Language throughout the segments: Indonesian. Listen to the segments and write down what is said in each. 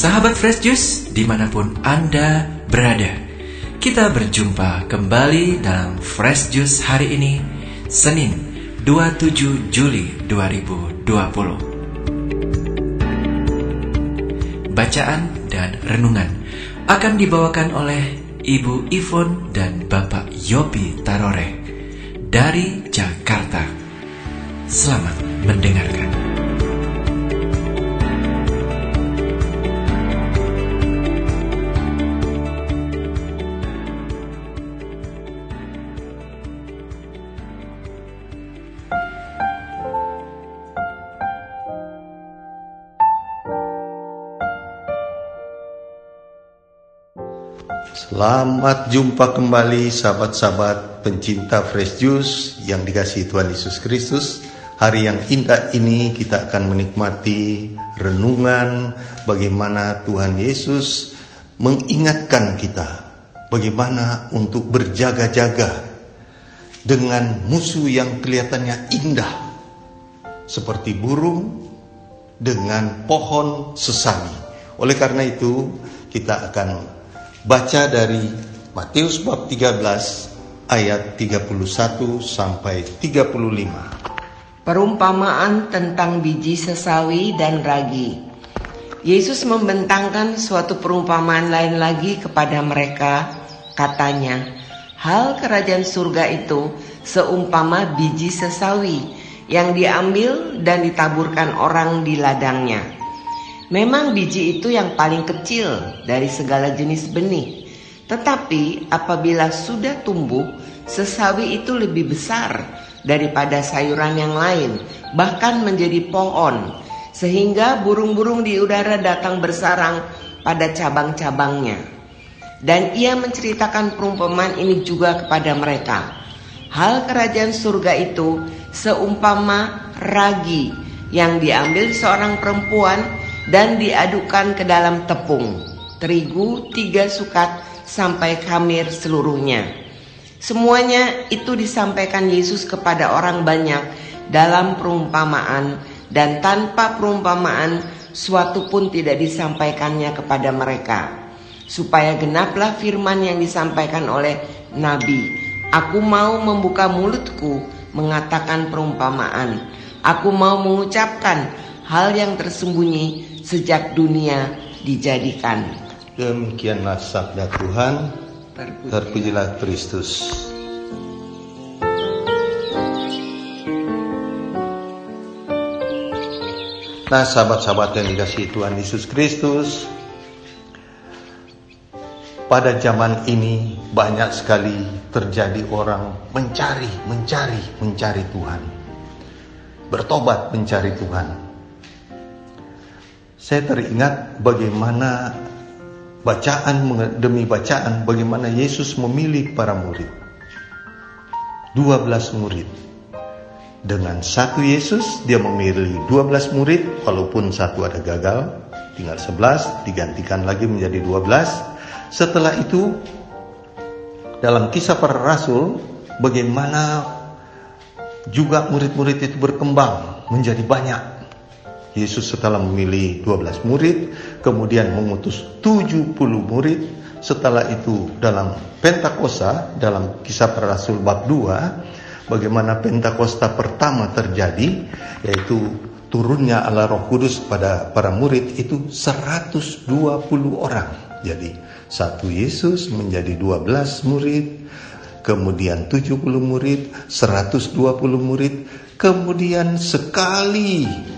Sahabat Fresh Juice di mana pun Anda berada Kita berjumpa kembali dalam Fresh Juice hari ini Senin 27 Juli 2020 Bacaan dan renungan akan dibawakan oleh Ibu Ivon dan Bapak Yopi Tarore dari Jakarta. Selamat mendengarkan Selamat jumpa kembali sahabat-sahabat pencinta Fresh Juice yang dikasih Tuhan Yesus Kristus. Hari yang indah ini kita akan menikmati renungan bagaimana Tuhan Yesus mengingatkan kita bagaimana untuk berjaga-jaga dengan musuh yang kelihatannya indah seperti burung dengan pohon sesami. Oleh karena itu, kita akan Baca dari Matius bab 13 ayat 31 sampai 35. Perumpamaan tentang biji sesawi dan ragi. Yesus membentangkan suatu perumpamaan lain lagi kepada mereka, katanya, Hal kerajaan surga itu seumpama biji sesawi yang diambil dan ditaburkan orang di ladangnya. Memang biji itu yang paling kecil dari segala jenis benih. Tetapi apabila sudah tumbuh, sesawi itu lebih besar daripada sayuran yang lain, bahkan menjadi pohon, sehingga burung-burung di udara datang bersarang pada cabang-cabangnya. Dan ia menceritakan perumpamaan ini juga kepada mereka. Hal kerajaan surga itu seumpama ragi yang diambil seorang perempuan dan diadukan ke dalam tepung terigu tiga sukat sampai khamir seluruhnya. Semuanya itu disampaikan Yesus kepada orang banyak dalam perumpamaan dan tanpa perumpamaan suatu pun tidak disampaikannya kepada mereka. Supaya genaplah firman yang disampaikan oleh Nabi. Aku mau membuka mulutku mengatakan perumpamaan. Aku mau mengucapkan hal yang tersembunyi sejak dunia dijadikan. Demikianlah sabda Tuhan. Terpujilah Kristus. Nah, sahabat-sahabat yang dikasih Tuhan Yesus Kristus, pada zaman ini banyak sekali terjadi orang mencari, mencari, mencari Tuhan. Bertobat mencari Tuhan saya teringat bagaimana bacaan demi bacaan bagaimana Yesus memilih para murid. 12 murid. Dengan satu Yesus dia memilih 12 murid walaupun satu ada gagal, tinggal 11 digantikan lagi menjadi 12. Setelah itu dalam kisah para rasul bagaimana juga murid-murid itu berkembang menjadi banyak Yesus setelah memilih 12 murid, kemudian mengutus 70 murid. Setelah itu dalam Pentakosta, dalam kisah para rasul bab 2, bagaimana Pentakosta pertama terjadi, yaitu turunnya Allah Roh Kudus pada para murid itu 120 orang. Jadi satu Yesus menjadi 12 murid, kemudian 70 murid, 120 murid, kemudian sekali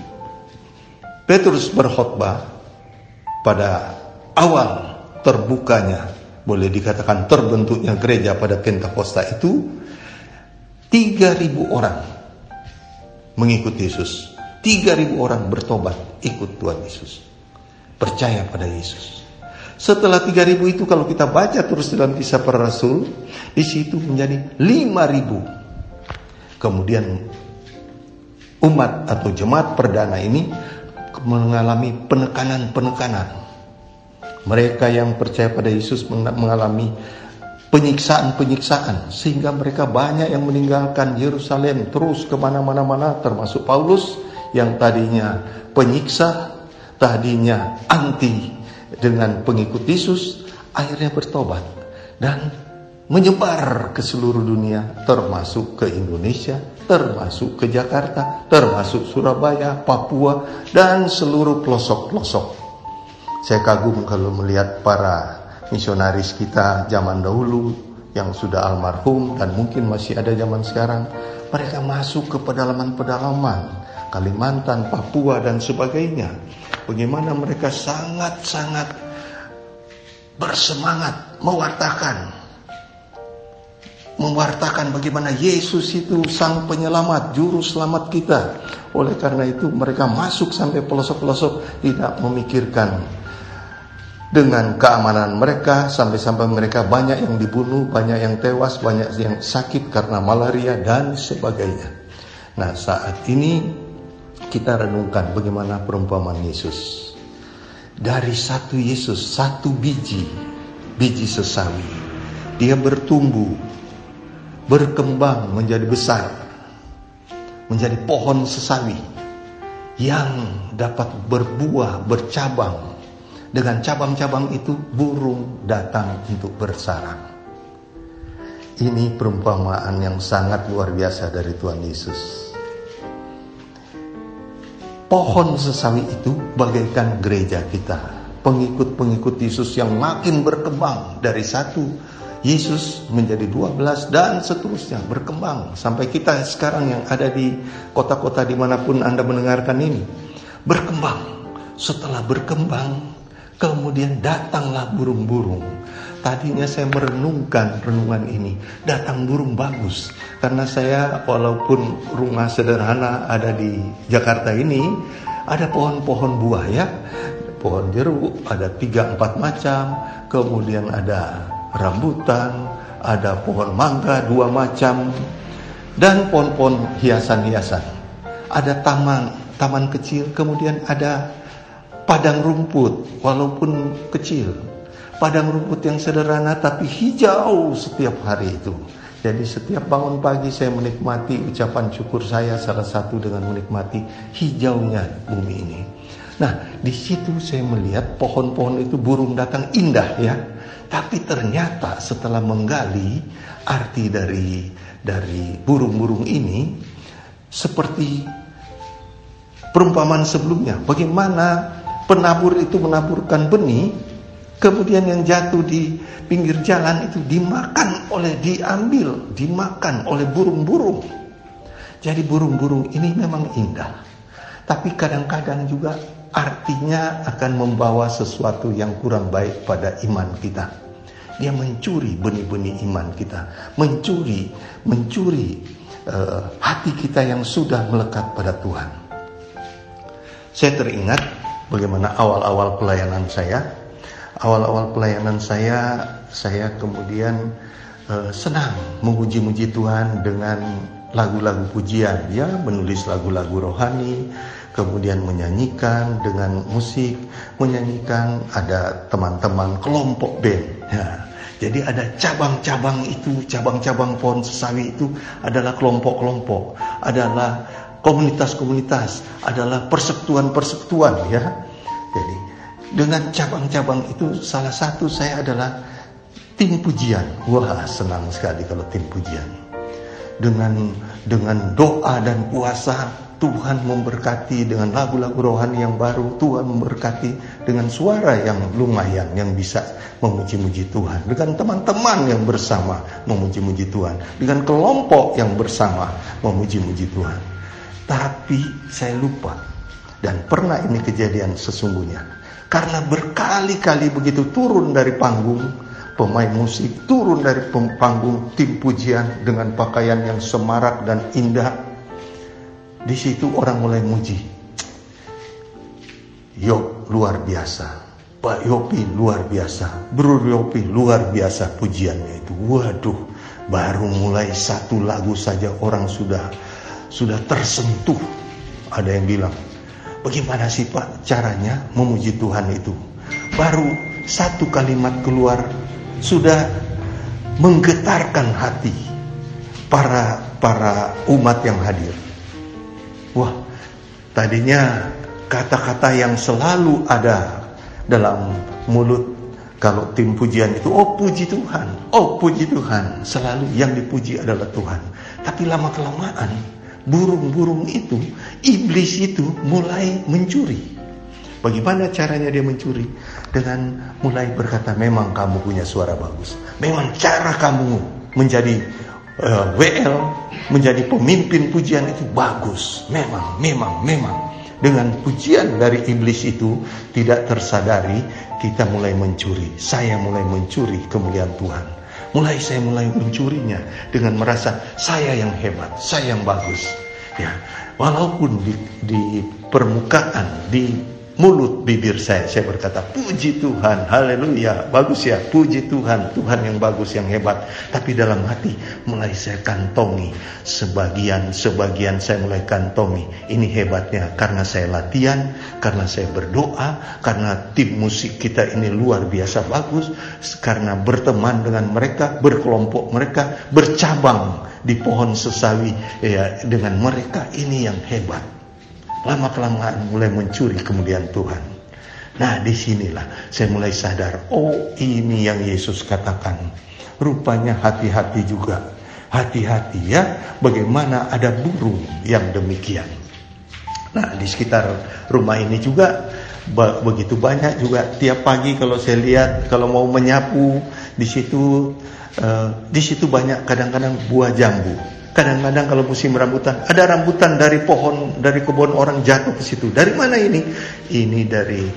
Petrus berkhutbah pada awal terbukanya boleh dikatakan terbentuknya gereja pada Pentakosta itu 3000 orang mengikut Yesus. 3000 orang bertobat ikut Tuhan Yesus. Percaya pada Yesus. Setelah 3000 itu kalau kita baca terus dalam kisah para rasul di situ menjadi 5000 kemudian umat atau jemaat perdana ini mengalami penekanan-penekanan. Mereka yang percaya pada Yesus mengalami penyiksaan-penyiksaan sehingga mereka banyak yang meninggalkan Yerusalem terus ke mana-mana-mana termasuk Paulus yang tadinya penyiksa, tadinya anti dengan pengikut Yesus akhirnya bertobat dan menyebar ke seluruh dunia termasuk ke Indonesia, termasuk ke Jakarta, termasuk Surabaya, Papua dan seluruh pelosok-pelosok. Saya kagum kalau melihat para misionaris kita zaman dahulu yang sudah almarhum dan mungkin masih ada zaman sekarang. Mereka masuk ke pedalaman-pedalaman Kalimantan, Papua dan sebagainya. Bagaimana mereka sangat-sangat bersemangat mewartakan mewartakan bagaimana Yesus itu sang penyelamat, juru selamat kita. Oleh karena itu mereka masuk sampai pelosok-pelosok tidak memikirkan dengan keamanan mereka sampai-sampai mereka banyak yang dibunuh, banyak yang tewas, banyak yang sakit karena malaria dan sebagainya. Nah, saat ini kita renungkan bagaimana perumpamaan Yesus. Dari satu Yesus, satu biji, biji sesawi, dia bertumbuh, berkembang menjadi besar, menjadi pohon sesawi yang dapat berbuah, bercabang. Dengan cabang-cabang itu burung datang untuk bersarang. Ini perumpamaan yang sangat luar biasa dari Tuhan Yesus. Pohon sesawi itu bagaikan gereja kita, pengikut-pengikut Yesus yang makin berkembang dari satu Yesus menjadi 12 dan seterusnya berkembang sampai kita sekarang yang ada di kota-kota di mana pun Anda mendengarkan ini. Berkembang. Setelah berkembang kemudian datanglah burung-burung. Tadinya saya merenungkan renungan ini. Datang burung bagus. Karena saya walaupun rumah sederhana ada di Jakarta ini ada pohon-pohon buah ya pohon jeruk ada tiga empat macam kemudian ada rambutan, ada pohon mangga dua macam, dan pohon-pohon hiasan-hiasan. Ada taman, taman kecil, kemudian ada padang rumput, walaupun kecil. Padang rumput yang sederhana tapi hijau setiap hari itu. Jadi setiap bangun pagi saya menikmati ucapan syukur saya salah satu dengan menikmati hijaunya bumi ini. Nah, di situ saya melihat pohon-pohon itu burung datang indah ya. Tapi ternyata setelah menggali arti dari dari burung-burung ini seperti perumpamaan sebelumnya. Bagaimana penabur itu menaburkan benih, kemudian yang jatuh di pinggir jalan itu dimakan oleh diambil, dimakan oleh burung-burung. Jadi burung-burung ini memang indah. Tapi kadang-kadang juga artinya akan membawa sesuatu yang kurang baik pada iman kita. Dia mencuri benih-benih iman kita, mencuri, mencuri uh, hati kita yang sudah melekat pada Tuhan. Saya teringat bagaimana awal-awal pelayanan saya. Awal-awal pelayanan saya, saya kemudian uh, senang memuji-muji Tuhan dengan lagu-lagu pujian. Ya, menulis lagu-lagu rohani, kemudian menyanyikan dengan musik, menyanyikan ada teman-teman kelompok band. Ya, jadi ada cabang-cabang itu, cabang-cabang pohon sesawi itu adalah kelompok-kelompok, adalah komunitas-komunitas, adalah persekutuan-persekutuan ya. Jadi dengan cabang-cabang itu salah satu saya adalah tim pujian. Wah, senang sekali kalau tim pujian. Dengan dengan doa dan puasa Tuhan memberkati dengan lagu-lagu rohani yang baru, Tuhan memberkati dengan suara yang lumayan yang bisa memuji-muji Tuhan, dengan teman-teman yang bersama memuji-muji Tuhan, dengan kelompok yang bersama memuji-muji Tuhan. Tapi saya lupa dan pernah ini kejadian sesungguhnya. Karena berkali-kali begitu turun dari panggung, pemain musik turun dari panggung tim pujian dengan pakaian yang semarak dan indah di situ orang mulai muji. Yop luar biasa. Pak Yopi luar biasa. Bro Yopi luar biasa pujiannya itu. Waduh, baru mulai satu lagu saja orang sudah sudah tersentuh. Ada yang bilang, bagaimana sih Pak caranya memuji Tuhan itu? Baru satu kalimat keluar sudah menggetarkan hati para para umat yang hadir. Wah, tadinya kata-kata yang selalu ada dalam mulut kalau tim pujian itu, oh puji Tuhan, oh puji Tuhan. Selalu yang dipuji adalah Tuhan. Tapi lama kelamaan, burung-burung itu, iblis itu mulai mencuri. Bagaimana caranya dia mencuri? Dengan mulai berkata, memang kamu punya suara bagus. Memang cara kamu menjadi uh, eh, WL, menjadi pemimpin pujian itu bagus. Memang, memang, memang dengan pujian dari iblis itu tidak tersadari kita mulai mencuri. Saya mulai mencuri kemuliaan Tuhan. Mulai saya mulai mencurinya dengan merasa saya yang hebat, saya yang bagus. Ya, walaupun di, di permukaan, di mulut bibir saya. Saya berkata puji Tuhan haleluya. Bagus ya puji Tuhan. Tuhan yang bagus yang hebat. Tapi dalam hati mulai saya kantongi. Sebagian sebagian saya mulai kantongi. Ini hebatnya karena saya latihan karena saya berdoa karena tim musik kita ini luar biasa bagus karena berteman dengan mereka berkelompok mereka bercabang di pohon sesawi ya dengan mereka ini yang hebat lama kelamaan mulai mencuri kemudian Tuhan. Nah di sinilah saya mulai sadar, oh ini yang Yesus katakan. Rupanya hati-hati juga. Hati-hati ya, bagaimana ada burung yang demikian. Nah di sekitar rumah ini juga begitu banyak juga tiap pagi kalau saya lihat kalau mau menyapu di situ uh, di situ banyak kadang-kadang buah jambu Kadang-kadang kalau musim rambutan, ada rambutan dari pohon, dari kebun orang jatuh ke situ. Dari mana ini? Ini dari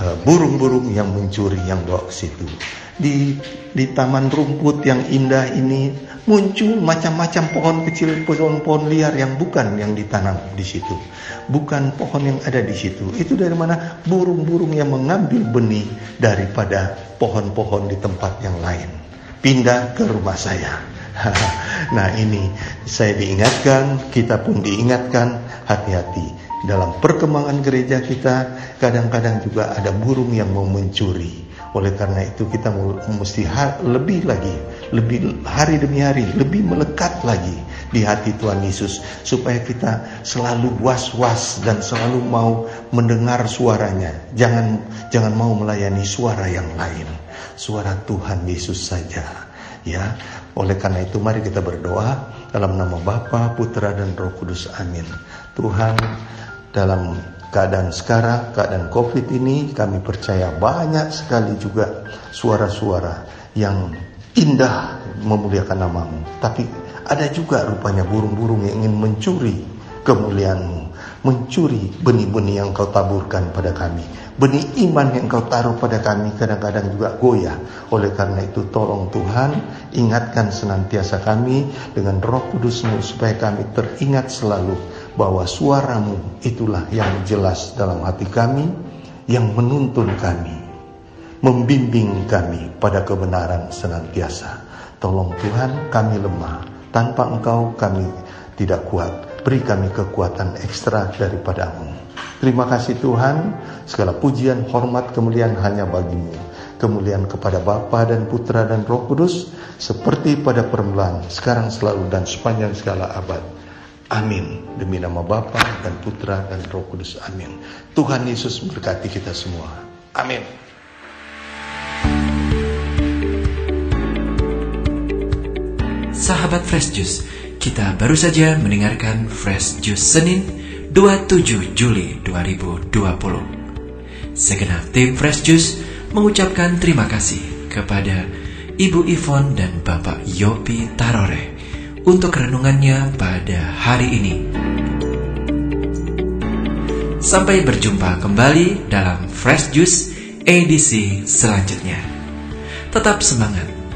uh, burung-burung uh, yang mencuri yang bawa ke situ. Di di taman rumput yang indah ini muncul macam-macam pohon kecil, pohon-pohon liar yang bukan yang ditanam di situ. Bukan pohon yang ada di situ. Itu dari mana? Burung-burung yang mengambil benih daripada pohon-pohon di tempat yang lain. Pindah ke rumah saya. Nah ini saya diingatkan, kita pun diingatkan hati-hati. Dalam perkembangan gereja kita kadang-kadang juga ada burung yang mau mencuri. Oleh karena itu kita mesti lebih lagi, lebih hari demi hari, lebih melekat lagi di hati Tuhan Yesus supaya kita selalu was-was dan selalu mau mendengar suaranya. Jangan jangan mau melayani suara yang lain. Suara Tuhan Yesus saja. Ya, oleh karena itu mari kita berdoa dalam nama Bapa, Putra dan Roh Kudus. Amin. Tuhan, dalam keadaan sekarang, keadaan Covid ini kami percaya banyak sekali juga suara-suara yang indah memuliakan namamu. Tapi ada juga rupanya burung-burung yang ingin mencuri kemuliaanmu, mencuri benih-benih yang kau taburkan pada kami. Benih iman yang kau taruh pada kami kadang-kadang juga goyah. Oleh karena itu tolong Tuhan ingatkan senantiasa kami dengan roh kudusmu supaya kami teringat selalu bahwa suaramu itulah yang jelas dalam hati kami, yang menuntun kami, membimbing kami pada kebenaran senantiasa. Tolong Tuhan kami lemah, tanpa engkau kami tidak kuat. Beri kami kekuatan ekstra daripadamu. Terima kasih Tuhan, segala pujian, hormat, kemuliaan hanya bagimu. Kemuliaan kepada Bapa dan Putra dan Roh Kudus, seperti pada permulaan, sekarang selalu dan sepanjang segala abad. Amin. Demi nama Bapa dan Putra dan Roh Kudus. Amin. Tuhan Yesus memberkati kita semua. Amin. Sahabat Fresh Juice, kita baru saja mendengarkan Fresh Juice Senin 27 Juli 2020. Segenap tim Fresh Juice mengucapkan terima kasih kepada Ibu Ivon dan Bapak Yopi Tarore untuk renungannya pada hari ini. Sampai berjumpa kembali dalam Fresh Juice edisi selanjutnya. Tetap semangat,